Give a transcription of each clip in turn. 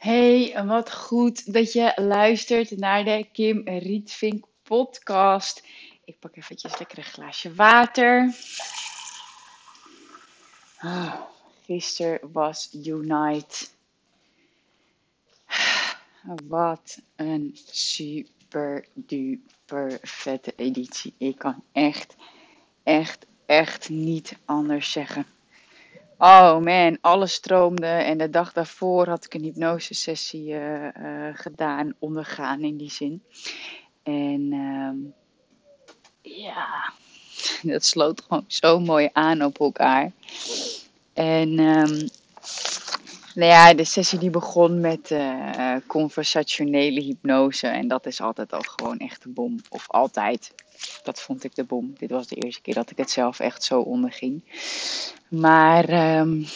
Hey, wat goed dat je luistert naar de Kim Rietvink podcast. Ik pak eventjes lekker een glaasje water. Ah, gisteren was Unite. Wat een super duper vette editie. Ik kan echt, echt, echt niet anders zeggen. Oh man, alles stroomde. En de dag daarvoor had ik een hypnosesessie uh, gedaan, ondergaan in die zin. En um, ja, dat sloot gewoon zo mooi aan op elkaar. En um, nou ja, de sessie die begon met uh, conversationele hypnose. En dat is altijd al gewoon echt de bom. Of altijd. Dat vond ik de bom. Dit was de eerste keer dat ik het zelf echt zo onderging. Maar um,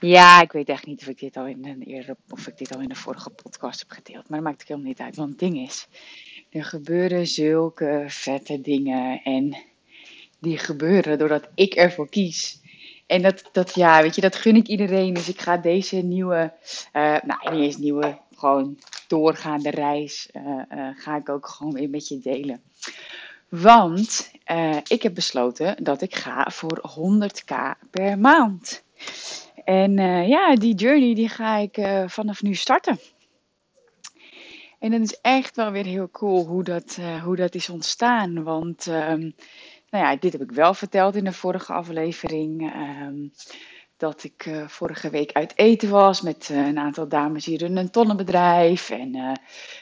ja, ik weet echt niet of ik dit al in een eerder, of ik dit al in de vorige podcast heb gedeeld. Maar dat maakt helemaal niet uit. Want het ding is, er gebeuren zulke vette dingen. En die gebeuren doordat ik ervoor kies. En dat, dat, ja, weet je, dat gun ik iedereen. Dus ik ga deze nieuwe, uh, nou niet eens nieuwe, gewoon doorgaande reis, uh, uh, ga ik ook gewoon weer met je delen. Want ik heb besloten dat ik ga voor 100k per maand. En ja, die journey die ga ik vanaf nu starten. En dat is echt wel weer heel cool hoe dat, hoe dat is ontstaan. Want um, nou ja, dit heb ik wel verteld in de vorige aflevering. Um, dat ik uh, vorige week uit eten was met uh, een aantal dames hier in een tonnenbedrijf. En uh,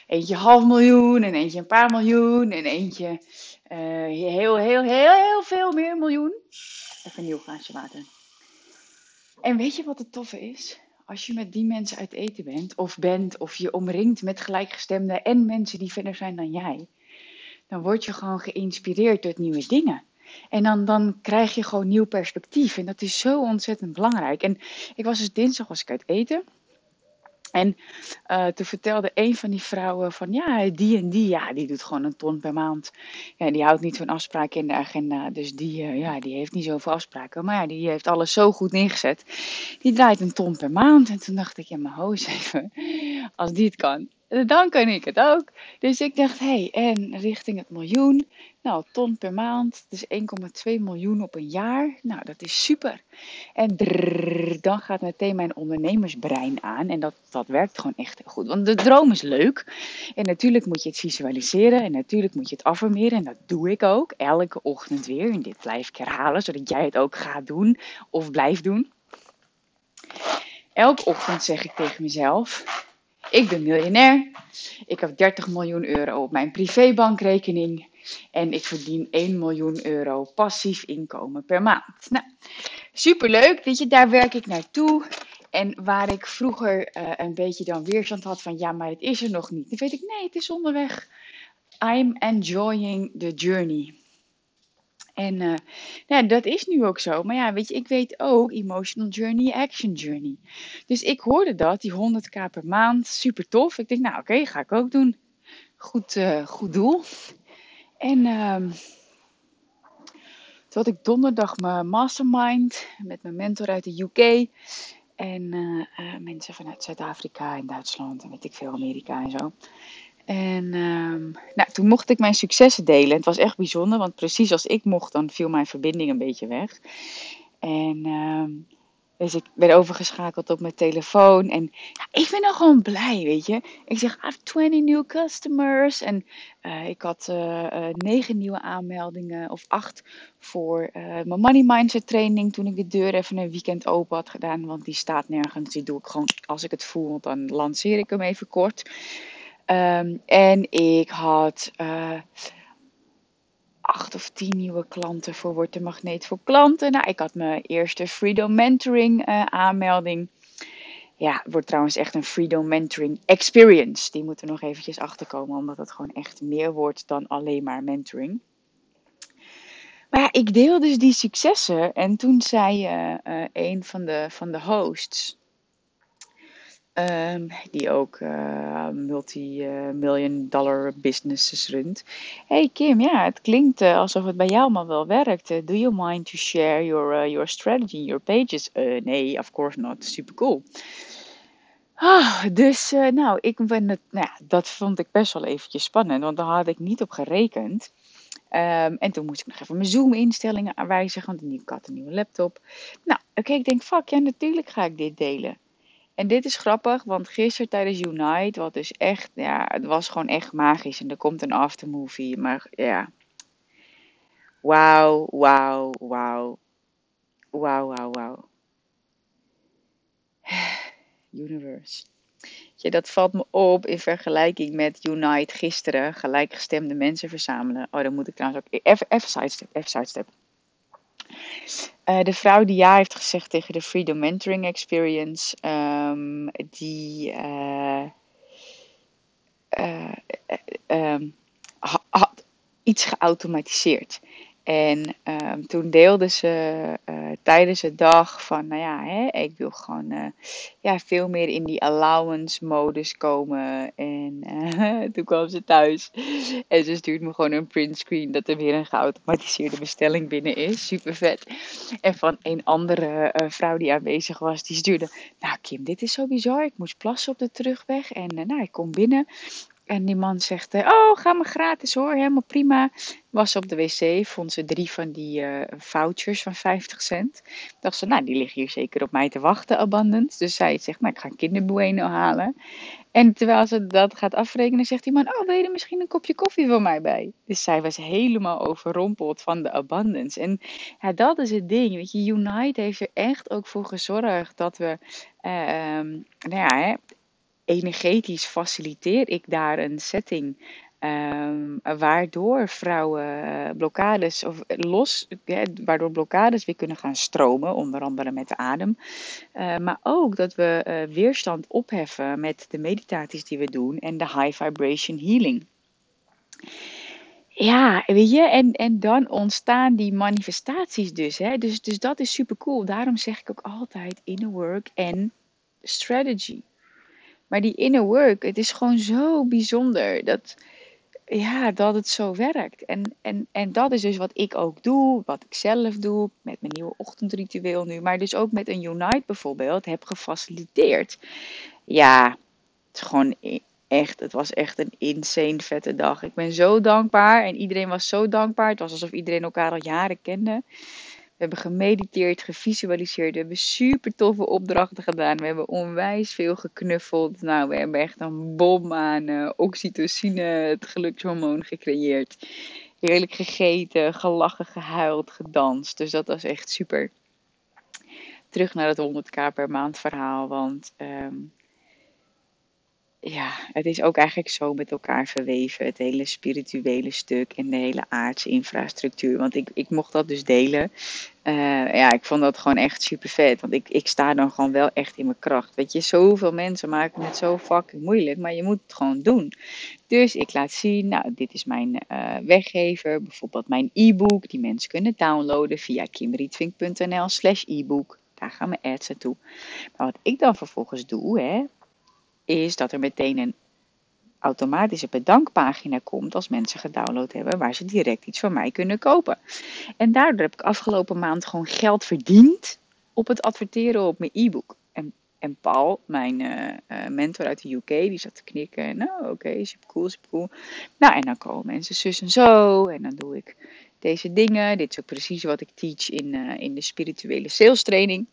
eentje half miljoen en eentje een paar miljoen en eentje heel, heel, heel, heel veel meer miljoen. Even een nieuw glaasje water. En weet je wat het toffe is? Als je met die mensen uit eten bent, of bent, of je omringt met gelijkgestemden en mensen die verder zijn dan jij, dan word je gewoon geïnspireerd door nieuwe dingen. En dan, dan krijg je gewoon nieuw perspectief. En dat is zo ontzettend belangrijk. En ik was dus dinsdag was ik uit eten. En uh, toen vertelde een van die vrouwen van ja, die en die, ja, die doet gewoon een ton per maand. Ja, die houdt niet van afspraken in de agenda. Dus die, uh, ja, die heeft niet zoveel afspraken. Maar ja, die heeft alles zo goed neergezet. Die draait een ton per maand. En toen dacht ik, ja, maar hoos even. Als die het kan, dan kan ik het ook. Dus ik dacht, hé, hey, en richting het miljoen. Nou, ton per maand, dus 1,2 miljoen op een jaar. Nou, dat is super. En dan gaat meteen mijn ondernemersbrein aan. En dat, dat werkt gewoon echt heel goed. Want de droom is leuk. En natuurlijk moet je het visualiseren. En natuurlijk moet je het affirmeren. En dat doe ik ook. Elke ochtend weer. En dit blijf ik herhalen, zodat jij het ook gaat doen. Of blijft doen. Elke ochtend zeg ik tegen mezelf: Ik ben miljonair. Ik heb 30 miljoen euro op mijn privébankrekening. En ik verdien 1 miljoen euro passief inkomen per maand. Nou, superleuk. Weet je, daar werk ik naartoe. En waar ik vroeger uh, een beetje dan weerstand had van ja, maar het is er nog niet. Dan weet ik, nee, het is onderweg. I'm enjoying the journey. En uh, ja, dat is nu ook zo. Maar ja, weet je, ik weet ook emotional journey, action journey. Dus ik hoorde dat, die 100k per maand, super tof. Ik denk, nou oké, ga ik ook doen. Goed, uh, goed doel. En uh, toen had ik donderdag mijn mastermind met mijn mentor uit de UK. En uh, mensen vanuit Zuid-Afrika en Duitsland en weet ik veel, Amerika en zo. En um, nou, toen mocht ik mijn successen delen. Het was echt bijzonder, want precies als ik mocht, dan viel mijn verbinding een beetje weg. En um, dus ik ben overgeschakeld op mijn telefoon. En ja, ik ben dan gewoon blij, weet je. Ik zeg, I have 20 new customers. En uh, ik had uh, uh, negen nieuwe aanmeldingen. Of acht voor mijn money mindset training. Toen ik de deur even een weekend open had gedaan. Want die staat nergens. Die doe ik gewoon als ik het voel. Dan lanceer ik hem even kort. Um, en ik had acht of tien nieuwe klanten voor Word de Magneet voor Klanten. Nou, ik had mijn eerste Freedom Mentoring uh, aanmelding. Ja, wordt trouwens echt een Freedom Mentoring Experience. Die moeten nog eventjes achterkomen, omdat het gewoon echt meer wordt dan alleen maar mentoring. Maar ja, ik deel dus die successen. En toen zei uh, een van de, van de hosts, Um, die ook uh, multi-million dollar businesses runt. Hey Kim, ja, het klinkt uh, alsof het bij jou allemaal wel werkt. Do you mind to share your, your strategy, your pages? nee, of course not. Super cool. Ah, dus nou, ik ben het, nou dat vond ik best wel eventjes spannend, want daar had ik niet op gerekend. Um, en toen moest ik nog even mijn Zoom-instellingen aanwijzigen, want ik had een nieuwe laptop. Nou, oké, ik denk, fuck, ja, natuurlijk ga ik dit delen. En dit is grappig, want gisteren tijdens Unite, wat dus echt, ja, het was gewoon echt magisch. En er komt een aftermovie, maar ja. Wauw, wauw, wauw. Wauw, wauw, wauw. Universe. Ja, dat valt me op in vergelijking met Unite gisteren. Gelijkgestemde mensen verzamelen. Oh, dan moet ik trouwens ook even, sidestep, even sidestep. Uh, de vrouw die ja heeft gezegd tegen de Freedom Mentoring Experience, um, die uh, uh, had iets geautomatiseerd. En um, toen deelde ze uh, tijdens de dag van, nou ja, hè, ik wil gewoon uh, ja, veel meer in die allowance modus komen. En uh, toen kwam ze thuis en ze stuurt me gewoon een printscreen dat er weer een geautomatiseerde bestelling binnen is. Super vet. En van een andere vrouw die aanwezig was, die stuurde, nou Kim, dit is zo bizar. Ik moest plassen op de terugweg en nou, ik kom binnen en die man zegt, eh, oh, ga maar gratis hoor, helemaal prima. Was op de wc, vond ze drie van die uh, vouchers van 50 cent. Dacht ze, nou, die liggen hier zeker op mij te wachten, abundant. Dus zij zegt, nou, ik ga een kinderbueno halen. En terwijl ze dat gaat afrekenen, zegt die man, oh, wil je er misschien een kopje koffie voor mij bij? Dus zij was helemaal overrompeld van de abundance. En ja, dat is het ding, weet je, Unite heeft er echt ook voor gezorgd dat we, uh, um, nou ja, hè, energetisch faciliteer ik daar een setting um, waardoor vrouwen eh, blokkades of los, ja, waardoor blokkades weer kunnen gaan stromen, onder andere met de adem. Uh, maar ook dat we weerstand opheffen met de meditaties die we doen en de high vibration healing. Ja, weet je, en, en dan ontstaan die manifestaties dus, hè. Dus, dus dat is super cool. Daarom zeg ik ook altijd inner work en strategy. Maar die inner work, het is gewoon zo bijzonder dat, ja, dat het zo werkt. En, en, en dat is dus wat ik ook doe, wat ik zelf doe, met mijn nieuwe ochtendritueel nu. Maar dus ook met een Unite bijvoorbeeld, heb gefaciliteerd. Ja, het is gewoon echt, het was echt een insane vette dag. Ik ben zo dankbaar en iedereen was zo dankbaar. Het was alsof iedereen elkaar al jaren kende. Hebben gemediteerd, gevisualiseerd. We hebben super toffe opdrachten gedaan. We hebben onwijs veel geknuffeld. Nou, we hebben echt een bom aan uh, oxytocine, het gelukshormoon, gecreëerd. Heerlijk gegeten, gelachen, gehuild, gedanst. Dus dat was echt super. Terug naar het 100k per maand verhaal. Want um, ja, het is ook eigenlijk zo met elkaar verweven. Het hele spirituele stuk en de hele aardse infrastructuur. Want ik, ik mocht dat dus delen. Uh, ja, ik vond dat gewoon echt super vet. Want ik, ik sta dan gewoon wel echt in mijn kracht. Weet je, zoveel mensen maken het zo fucking moeilijk. Maar je moet het gewoon doen. Dus ik laat zien, nou, dit is mijn uh, weggever. Bijvoorbeeld mijn e-book. Die mensen kunnen downloaden via kimrietwink.nl slash e-book. Daar gaan mijn ads naartoe. Maar wat ik dan vervolgens doe, hè, is dat er meteen een automatische bedankpagina komt als mensen gedownload hebben waar ze direct iets van mij kunnen kopen. En daardoor heb ik afgelopen maand gewoon geld verdiend op het adverteren op mijn e-book. En, en Paul, mijn uh, mentor uit de UK, die zat te knikken. Nou, oké, super cool, super cool. Nou, en dan komen mensen zus en zo. En dan doe ik deze dingen. Dit is ook precies wat ik teach in, uh, in de spirituele sales training.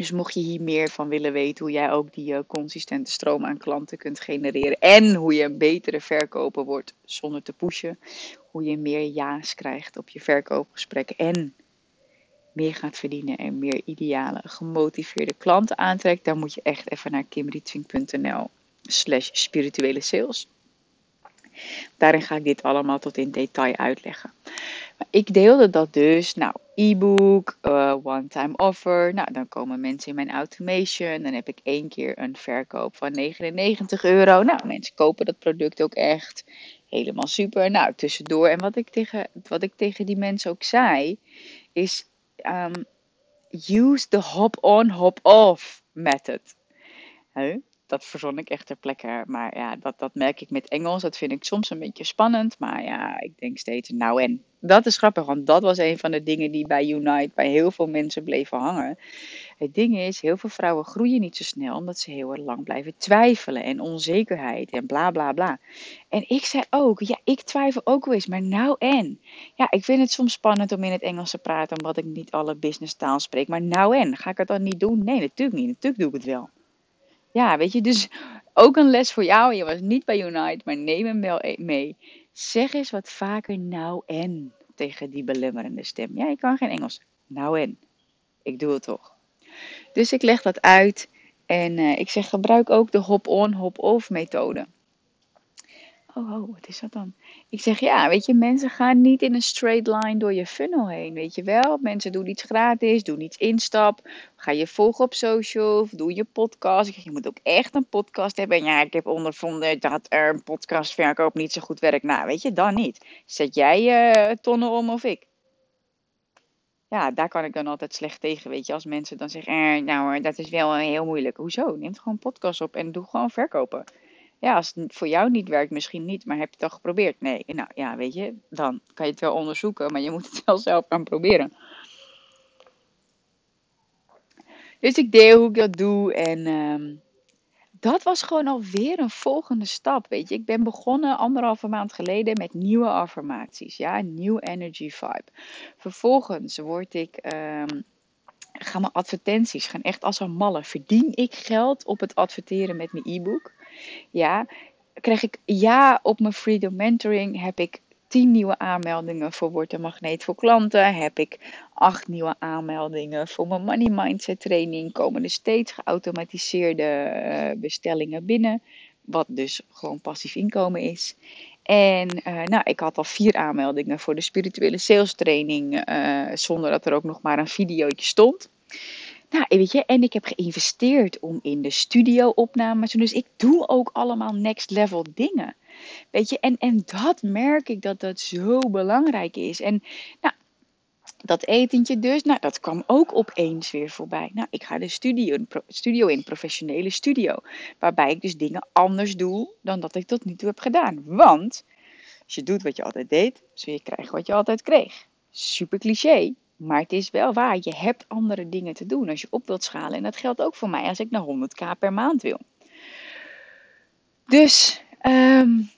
Dus mocht je hier meer van willen weten, hoe jij ook die uh, consistente stroom aan klanten kunt genereren en hoe je een betere verkoper wordt zonder te pushen, hoe je meer ja's krijgt op je verkoopgesprekken en meer gaat verdienen en meer ideale, gemotiveerde klanten aantrekt, dan moet je echt even naar kimrietvink.nl slash spirituele sales. Daarin ga ik dit allemaal tot in detail uitleggen. Ik deelde dat dus, nou, e-book, uh, one-time offer. Nou, dan komen mensen in mijn automation. Dan heb ik één keer een verkoop van 99 euro. Nou, mensen kopen dat product ook echt. Helemaal super. Nou, tussendoor. En wat ik tegen, wat ik tegen die mensen ook zei, is um, use the hop-on, hop-off method. Huh? Dat verzon ik echt ter plekke. Maar ja, dat, dat merk ik met Engels. Dat vind ik soms een beetje spannend. Maar ja, ik denk steeds, nou en. Dat is grappig, want dat was een van de dingen die bij Unite bij heel veel mensen bleven hangen. Het ding is, heel veel vrouwen groeien niet zo snel omdat ze heel erg lang blijven twijfelen en onzekerheid en bla bla bla. En ik zei ook, ja, ik twijfel ook wel eens, maar nou en? Ja, ik vind het soms spannend om in het Engels te praten omdat ik niet alle business taal spreek, maar nou en? Ga ik het dan niet doen? Nee, natuurlijk niet. Natuurlijk doe ik het wel. Ja, weet je, dus ook een les voor jou. Je was niet bij Unite, maar neem hem wel e- mee. Zeg eens wat vaker nou en tegen die belemmerende stem. Ja, ik kan geen Engels. Nou en. Ik doe het toch. Dus ik leg dat uit en uh, ik zeg gebruik ook de hop-on, hop-off methode. Oh, oh, wat is dat dan? Ik zeg ja, weet je, mensen gaan niet in een straight line door je funnel heen, weet je wel. Mensen doen iets gratis, doen iets instap. Ga je volgen op social, of doe je podcast. Ik zeg, je moet ook echt een podcast hebben. En ja, ik heb ondervonden dat er een podcastverkoop niet zo goed werkt. Nou, weet je, dan niet. Zet jij uh, tonnen om of ik? Ja, daar kan ik dan altijd slecht tegen, weet je. Als mensen dan zeggen, eh, nou, dat is wel heel moeilijk. Hoezo? Neem gewoon podcast op en doe gewoon verkopen. Ja, als het voor jou niet werkt, misschien niet, maar heb je het al geprobeerd? Nee, nou ja, weet je, dan kan je het wel onderzoeken, maar je moet het wel zelf gaan proberen. Dus ik deel hoe ik dat doe en um, dat was gewoon alweer een volgende stap, weet je. Ik ben begonnen anderhalve maand geleden met nieuwe affirmaties, ja, nieuw energy vibe. Vervolgens word ik... Um, mijn advertenties gaan echt als een malle. Verdien ik geld op het adverteren met mijn e-book? Ja, krijg ik ja op mijn Freedom Mentoring. Heb ik 10 nieuwe aanmeldingen voor Word Magneet voor klanten. Heb ik 8 nieuwe aanmeldingen voor mijn Money Mindset training. Komen er steeds geautomatiseerde uh, bestellingen binnen. Wat dus gewoon passief inkomen is. En uh, nou, ik had al vier aanmeldingen voor de spirituele sales training. Uh, zonder dat er ook nog maar een videootje stond. Nou, weet je, en ik heb geïnvesteerd om in de studio-opnames. Dus ik doe ook allemaal next level dingen. Weet je, en, en dat merk ik dat dat zo belangrijk is. En nou, dat etentje dus, nou, dat kwam ook opeens weer voorbij. Nou, ik ga de studio, studio in, professionele studio. Waarbij ik dus dingen anders doe dan dat ik tot nu toe heb gedaan. Want als je doet wat je altijd deed, zul je krijgen wat je altijd kreeg. Super cliché, maar het is wel waar. Je hebt andere dingen te doen als je op wilt schalen. En dat geldt ook voor mij als ik naar 100k per maand wil. Dus um,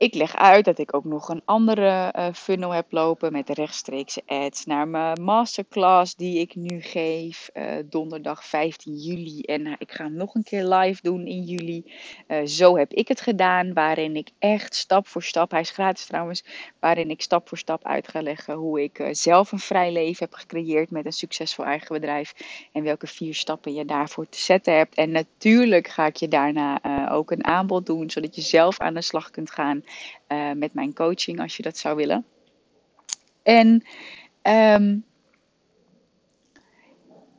ik leg uit dat ik ook nog een andere uh, funnel heb lopen met rechtstreekse ads naar mijn masterclass die ik nu geef uh, donderdag 15 juli. En uh, ik ga nog een keer live doen in juli. zo heb ik het gedaan, waarin ik echt stap voor stap, hij is gratis trouwens, waarin ik stap voor stap uit ga leggen hoe ik zelf een vrij leven heb gecreëerd met een succesvol eigen bedrijf. En welke vier stappen je daarvoor te zetten hebt. En natuurlijk ga ik je daarna ook een aanbod doen, zodat je zelf aan de slag kunt gaan uh, met mijn coaching als je dat zou willen. En um,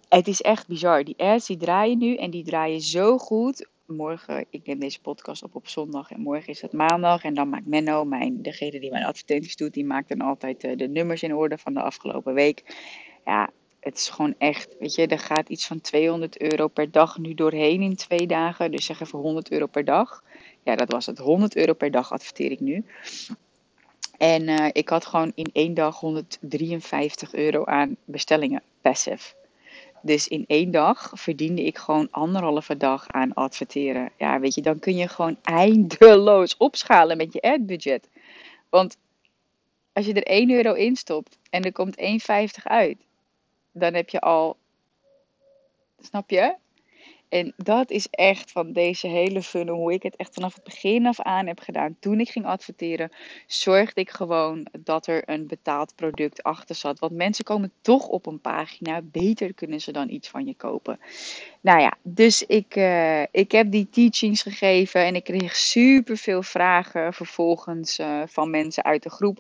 het is echt bizar. Die ads die draaien nu en die draaien zo goed. Morgen, ik neem deze podcast op op zondag en morgen is het maandag. En dan maakt Menno, mijn, degene die mijn advertenties doet, die maakt dan altijd uh, de nummers in orde van de afgelopen week. Ja, het is gewoon echt, weet je, er gaat iets van 200 euro per dag nu doorheen in twee dagen. Dus zeg even 100 euro per dag. Ja, dat was het. 100 euro per dag adverteer ik nu. En uh, ik had gewoon in één dag 153 euro aan bestellingen, passive. Dus in één dag verdiende ik gewoon anderhalve dag aan adverteren. Ja, weet je, dan kun je gewoon eindeloos opschalen met je adbudget. Want als je er 1 euro in stopt en er komt 1,50 uit, dan heb je al. Snap je? En dat is echt van deze hele funnel, hoe ik het echt vanaf het begin af aan heb gedaan. Toen ik ging adverteren, zorgde ik gewoon dat er een betaald product achter zat. Want mensen komen toch op een pagina, beter kunnen ze dan iets van je kopen. Nou ja, dus ik, uh, ik heb die teachings gegeven en ik kreeg super veel vragen vervolgens uh, van mensen uit de groep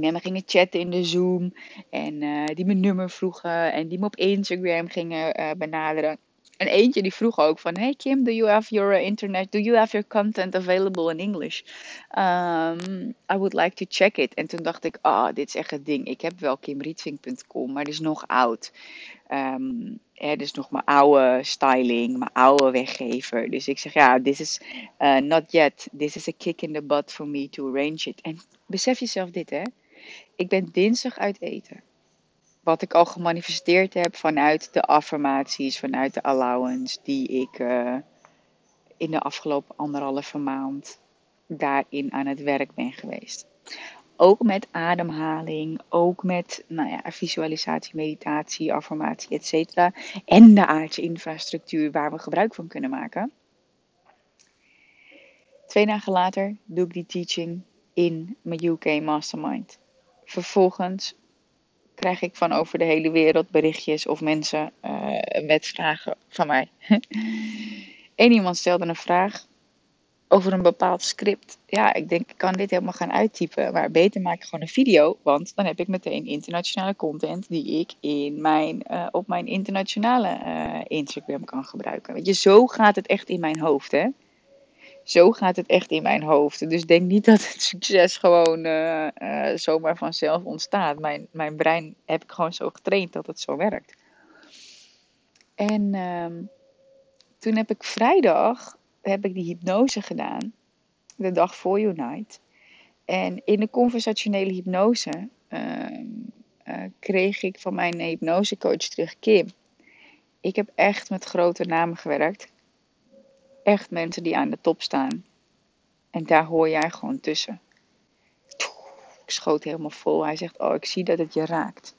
die met me gingen chatten in de Zoom. En uh, die mijn nummer vroegen. En die me op Instagram gingen uh, benaderen. En eentje die vroeg ook van... Hey Kim, do you have your uh, internet... Do you have your content available in English? Um, I would like to check it. En toen dacht ik... Ah, oh, dit is echt het ding. Ik heb wel kimrietvink.com, maar die is nog oud. Um, dus nog mijn oude styling, mijn oude weggever. Dus ik zeg ja, this is not yet. This is a kick in the butt for me to arrange it. En besef jezelf dit hè. Ik ben dinsdag uit eten. Wat ik al gemanifesteerd heb vanuit de affirmaties, vanuit de allowance die ik uh, in de afgelopen anderhalve maand daarin aan het werk ben geweest. Ook met ademhaling, ook met nou ja, visualisatie, meditatie, affirmatie, etc. En de aardse infrastructuur waar we gebruik van kunnen maken. Twee dagen later doe ik die teaching in mijn UK Mastermind. Vervolgens krijg ik van over de hele wereld berichtjes of mensen uh, met vragen van mij. Eén iemand stelde een vraag over een bepaald script. Ja, ik denk, ik kan dit helemaal gaan uittypen. Maar beter maak ik gewoon een video. Want dan heb ik meteen internationale content die ik in mijn, uh, op mijn internationale uh, Instagram kan gebruiken. Weet je, zo gaat het echt in mijn hoofd, hè. Zo gaat het echt in mijn hoofd. Dus denk niet dat het succes gewoon uh, zomaar vanzelf ontstaat. Mijn, mijn brein heb ik gewoon zo getraind dat het zo werkt. En ehm, toen heb ik vrijdag heb ik die hypnose gedaan. De dag voor Unite. En in de conversationele hypnose uh, uh, kreeg ik van mijn hypnosecoach terug Kim. Ik heb echt met grote namen gewerkt. Echt mensen die aan de top staan. En daar hoor jij gewoon tussen. Ik schoot helemaal vol. Hij zegt: Oh, ik zie dat het je raakt.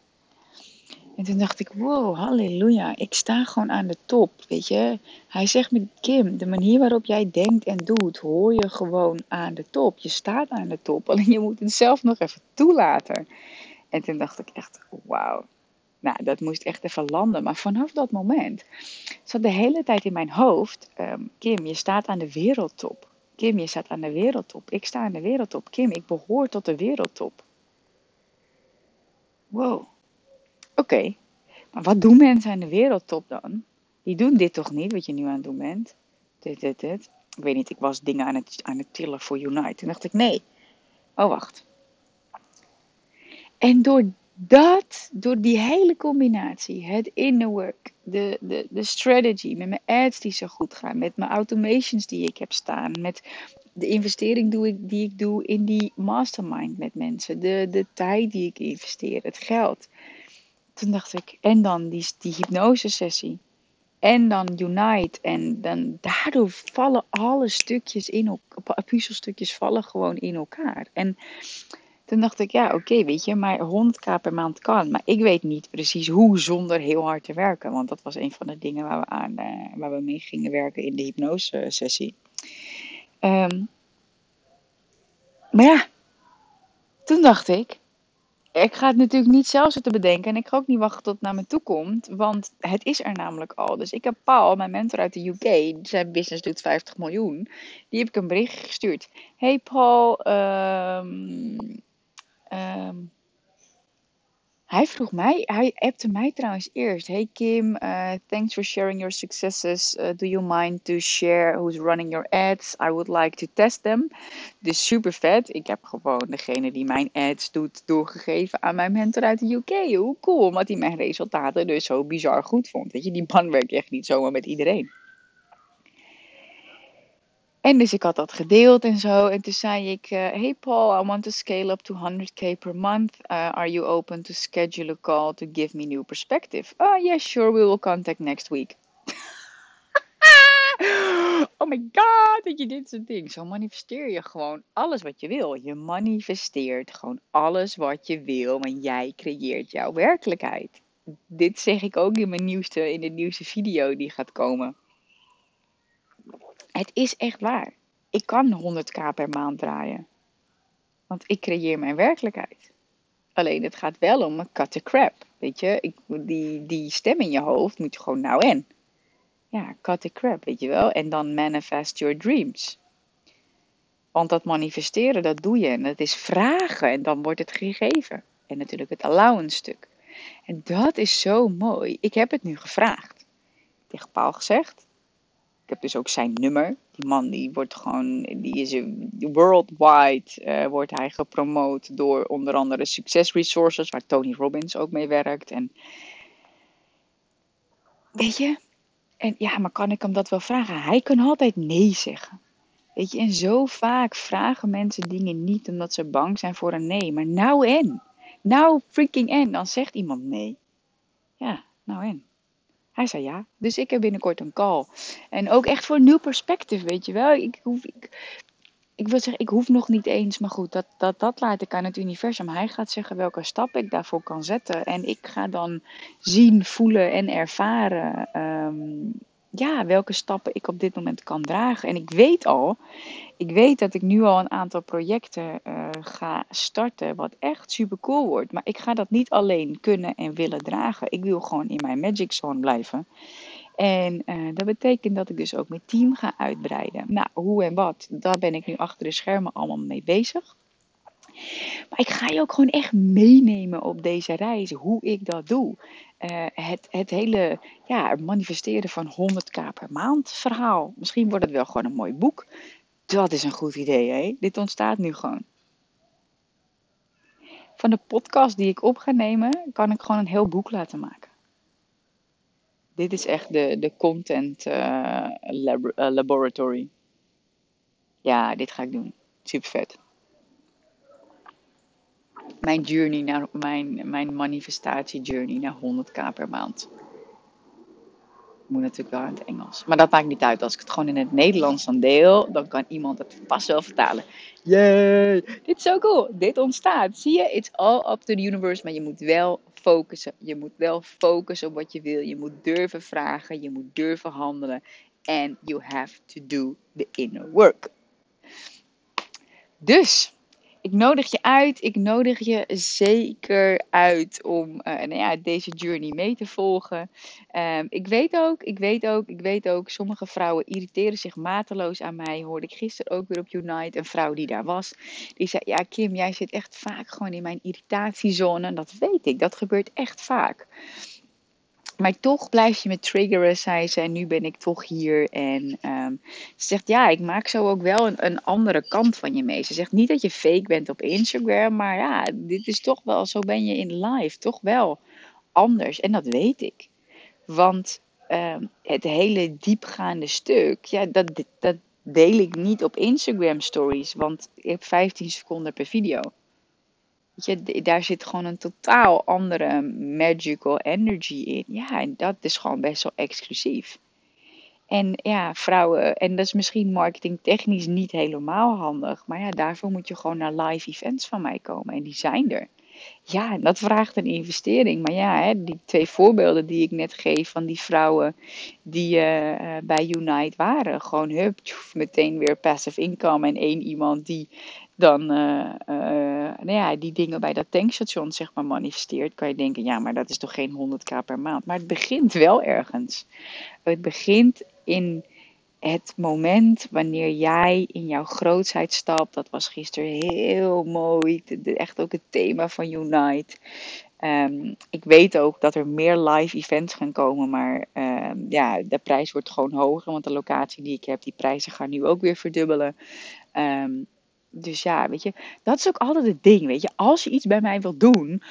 En toen dacht ik, wow, halleluja, ik sta gewoon aan de top, weet je. Hij zegt met Kim, de manier waarop jij denkt en doet, hoor je gewoon aan de top. Je staat aan de top, alleen je moet het zelf nog even toelaten. En toen dacht ik echt, wauw. Nou, dat moest echt even landen. Maar vanaf dat moment zat de hele tijd in mijn hoofd, um, Kim, je staat aan de wereldtop. Kim, je staat aan de wereldtop. Ik sta aan de wereldtop. Kim, ik behoor tot de wereldtop. Wow. Oké, maar wat doen mensen aan de wereldtop dan? Die doen dit toch niet, wat je nu aan het doen bent? Dit, dit, dit. Ik weet niet, ik was dingen aan het, aan het tillen voor Unite. Toen dacht ik, nee. Oh, wacht. En door dat, door die hele combinatie, het inner work, de, de, de strategy, met mijn ads die zo goed gaan, met mijn automations die ik heb staan, met de investering die ik, die ik doe in die mastermind met mensen, de, de tijd die ik investeer, het geld toen dacht ik, en dan die, die hypnosesessie. En dan Unite. En dan daardoor vallen alle stukjes in elkaar. Puzzelstukjes vallen gewoon in elkaar. En toen dacht ik, ja, oké, weet je, maar 100k per maand kan. Maar ik weet niet precies hoe zonder heel hard te werken. Want dat was een van de dingen waar we, aan, uh, waar we mee gingen werken in de hypnosesessie. Um, maar ja, toen dacht ik, ik ga het natuurlijk niet zelf zitten bedenken. En ik ga ook niet wachten tot het naar me toe komt. Want het is er namelijk al. Dus ik heb Paul, mijn mentor uit de UK. Zijn business doet 50 miljoen. Die heb ik een bericht gestuurd. Hey Paul, um, um, hij vroeg mij, hij appte mij trouwens eerst. Hey Kim, uh, thanks for sharing your successes. Uh, do you mind to share who's running your ads? I would like to test them. Dus super vet. Ik heb gewoon degene die mijn ads doet doorgegeven aan mijn mentor uit de UK. Hoe cool, omdat hij mijn resultaten dus zo bizar goed vond. Weet je, die man werkt echt niet zomaar met iedereen. En dus ik had dat gedeeld en zo. En toen zei ik: uh, Hey Paul, I want to scale up to 100k per month. Uh, are you open to schedule a call to give me new perspective? Oh, yeah, sure, we will contact next week. oh my god, dat je dit soort dingen. Zo manifesteer je gewoon alles wat je wil. Je manifesteert gewoon alles wat je wil, want jij creëert jouw werkelijkheid. Dit zeg ik ook in mijn nieuwste, in de nieuwste video die gaat komen. Het is echt waar. Ik kan 100k per maand draaien. Want ik creëer mijn werkelijkheid. Alleen het gaat wel om een cut the crap. Weet je, ik, die, die stem in je hoofd moet je gewoon nou en. Ja, cut the crap, weet je wel. En dan manifest your dreams. Want dat manifesteren, dat doe je. En dat is vragen en dan wordt het gegeven. En natuurlijk het allowance stuk. En dat is zo mooi. Ik heb het nu gevraagd. Tegen Paul gezegd. Ik heb dus ook zijn nummer. Die man die wordt gewoon, die is worldwide, uh, wordt hij gepromoot door onder andere Success Resources, waar Tony Robbins ook mee werkt. En weet je, en ja, maar kan ik hem dat wel vragen? Hij kan altijd nee zeggen. Weet je, en zo vaak vragen mensen dingen niet omdat ze bang zijn voor een nee. Maar nou en. Nou freaking en. Dan zegt iemand nee. Ja, nou en. Hij zei ja. Dus ik heb binnenkort een call. En ook echt voor een nieuw perspectief, weet je wel. Ik, hoef, ik, wil zeggen, ik hoef nog niet eens, maar goed, dat, dat, dat laat ik aan het universum. Hij gaat zeggen welke stappen ik daarvoor kan zetten. En ik ga dan zien, voelen en ervaren um, ja, welke stappen ik op dit moment kan dragen. En ik weet al, ik weet dat ik nu al een aantal projecten uh, ga starten, wat echt super cool wordt. Maar ik ga dat niet alleen kunnen en willen dragen. Ik wil gewoon in mijn magic zone blijven. En uh, dat betekent dat ik dus ook mijn team ga uitbreiden. Nou, hoe en wat, daar ben ik nu achter de schermen allemaal mee bezig. Maar ik ga je ook gewoon echt meenemen op deze reis, hoe ik dat doe. Uh, het, het hele ja, manifesteren van 100k per maand verhaal. Misschien wordt het wel gewoon een mooi boek. Dat is een goed idee, hè? Dit ontstaat nu gewoon. Van de podcast die ik op ga nemen, kan ik gewoon een heel boek laten maken. Dit is echt de, de content lab, uh, laboratory. Ja, dit ga ik doen. Super vet. Mijn journey naar mijn, mijn manifestatie journey naar 100k per maand. Moet natuurlijk wel in het Engels. Maar dat maakt niet uit. Als ik het gewoon in het Nederlands dan deel, dan kan iemand het vast wel vertalen. Yay! Dit is zo cool. Dit ontstaat. Zie je? It's all up to the universe. Maar je moet wel focussen. Je moet wel focussen op wat je wil. Je moet durven vragen. Je moet durven handelen. And you have to do the inner work. Dus ik nodig je uit. Ik nodig je zeker uit om uh, nou ja, deze journey mee te volgen. Um, ik weet ook, ik weet ook, ik weet ook. Sommige vrouwen irriteren zich mateloos aan mij. Hoorde ik gisteren ook weer op Unite een vrouw die daar was. Die zei: Ja, Kim, jij zit echt vaak gewoon in mijn irritatiezone. Dat weet ik, dat gebeurt echt vaak. Maar toch blijf je me triggeren, zei ze. En nu ben ik toch hier. En um, ze zegt, ja, ik maak zo ook wel een, een, andere kant van je mee. Ze zegt niet dat je fake bent op Instagram. Maar ja, dit is toch wel, zo ben je in live. Toch wel anders. En dat weet ik. Want um, het hele diepgaande stuk, ja, dat, dat deel ik niet op Instagram stories. Want ik heb 15 seconden per video. Daar zit gewoon een totaal andere magical energy in. Ja, en dat is gewoon best wel exclusief. En ja, vrouwen, en dat is misschien marketingtechnisch niet helemaal handig. Maar ja, daarvoor moet je gewoon naar live events van mij komen. En die zijn er. Ja, dat vraagt een investering. Maar ja, hè, die twee voorbeelden die ik net geef van die vrouwen die uh, bij Unite waren. Gewoon hup, meteen weer passive income. En één iemand die dan uh, nou ja, die dingen bij dat tankstation zeg maar manifesteert, kan je denken, ja, maar dat is toch geen 100k per maand. Maar het begint wel ergens. Het begint in het moment wanneer jij in jouw grootheid stapt. Dat was gisteren heel mooi. Echt ook het thema van Unite. Um, ik weet ook dat er meer live events gaan komen, maar um, ja, de prijs wordt gewoon hoger, want de locatie die ik heb, die prijzen gaan nu ook weer verdubbelen. Um, dus ja, weet je, dat is ook altijd het ding, weet je. Als je iets bij mij wilt doen,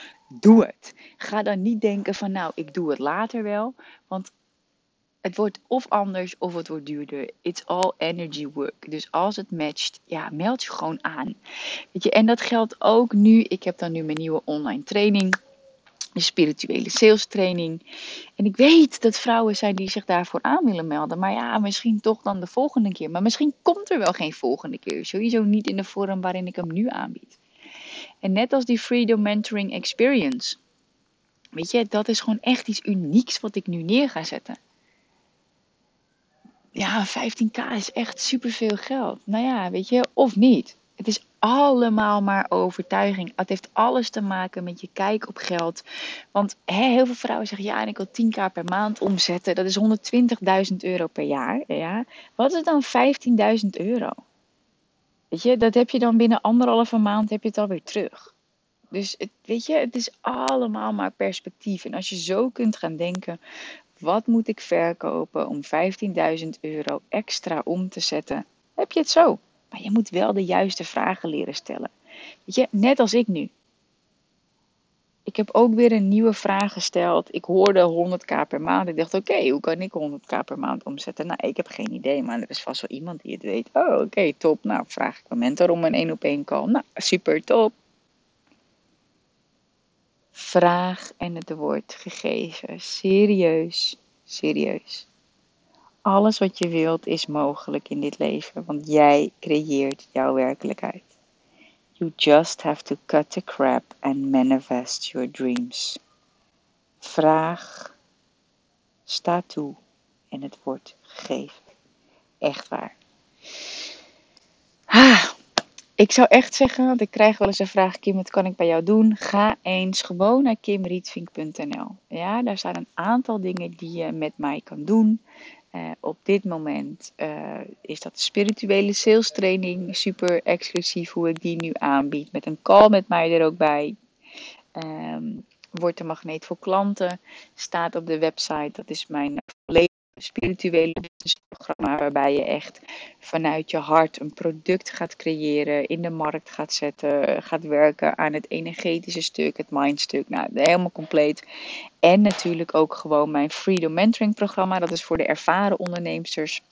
doe het. Ga dan niet denken van, nou, ik doe het later wel. Want het wordt of anders of het wordt duurder. It's all energy work. Dus als het matcht, ja, meld je gewoon aan. Weet je, en dat geldt ook nu. Ik heb dan nu mijn nieuwe online training de spirituele sales training. En ik weet dat vrouwen zijn die zich daarvoor aan willen melden. Maar ja, misschien toch dan de volgende keer. Maar misschien komt er wel geen volgende keer. Sowieso niet in de vorm waarin ik hem nu aanbied. En net als die Freedom Mentoring Experience. Weet je, dat is gewoon echt iets unieks wat ik nu neer ga zetten. Ja, 15k is echt superveel geld. Nou ja, weet je, of niet. Het is allemaal maar overtuiging. Het heeft alles te maken met je kijk op geld. Want heel veel vrouwen zeggen: ja, en ik wil 10k per maand omzetten. Dat is 120.000 euro per jaar. Ja. Wat is dan 15.000 euro? Weet je, dat heb je dan binnen anderhalve maand heb je het alweer terug. Dus het, weet je, het is allemaal maar perspectief. En als je zo kunt gaan denken: wat moet ik verkopen om 15.000 euro extra om te zetten? Heb je het zo? Maar je moet wel de juiste vragen leren stellen. Weet je, net als ik nu. ik heb ook weer een nieuwe vraag gesteld. Ik hoorde 100k per maand. Ik dacht, oké, hoe kan ik 100k per maand omzetten? Nou, ik heb geen idee, maar er is vast wel iemand die het weet. Oh, oké, top. Nou, vraag ik mijn mentor om een één op één call. Nou, super top. Vraag en het wordt gegeven. Serieus, serieus. Alles wat je wilt is mogelijk in dit leven, want jij creëert jouw werkelijkheid. You just have to cut the crap and manifest your dreams. Vraag, sta toe en het wordt gegeven. Echt waar. Ik zou echt zeggen, want ik krijg wel eens een vraag, Kim, wat kan ik bij jou doen? Ga eens gewoon naar kimrietvink.nl. Ja, daar staan een aantal dingen die je met mij kan doen. Uh, op dit moment uh, is dat spirituele sales training super exclusief hoe ik die nu aanbied. Met een call met mij er ook bij. Um, Word de magneet voor klanten staat op de website. Dat is mijn spirituele businessprogramma waarbij je echt vanuit je hart een product gaat creëren, in de markt gaat zetten, gaat werken aan het energetische stuk, het mindstuk, nou helemaal compleet. En natuurlijk ook gewoon mijn Freedom Mentoring programma, dat is voor de ervaren ondernemers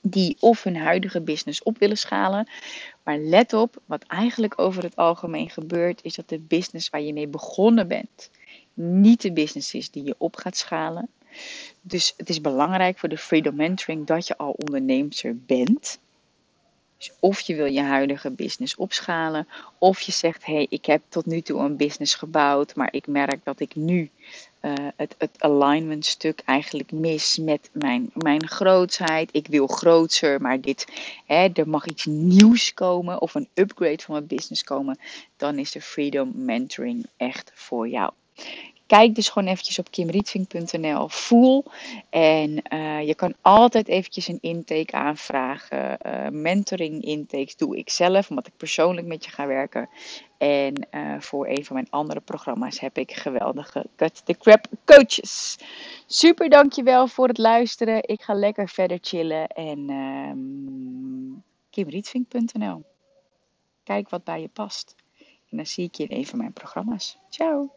die of hun huidige business op willen schalen. Maar let op, wat eigenlijk over het algemeen gebeurt, is dat de business waar je mee begonnen bent, niet de business is die je op gaat schalen. Dus het is belangrijk voor de Freedom Mentoring dat je al ondernemer bent. Dus of je wil je huidige business opschalen, of je zegt: hé, hey, ik heb tot nu toe een business gebouwd, maar ik merk dat ik nu uh, het, het alignment stuk eigenlijk mis met mijn, mijn grootsheid. Ik wil grootser, maar dit, hè, er mag iets nieuws komen of een upgrade van mijn business komen. Dan is de Freedom Mentoring echt voor jou. Kijk dus gewoon eventjes op kimrietving.nl. Voel. En uh, je kan altijd eventjes een intake aanvragen. Uh, mentoring intakes doe ik zelf, omdat ik persoonlijk met je ga werken. En uh, voor een van mijn andere programma's heb ik geweldige Cut the Crap coaches. Super, dankjewel voor het luisteren. Ik ga lekker verder chillen. En um, kimrietving.nl. Kijk wat bij je past. En dan zie ik je in een van mijn programma's. Ciao!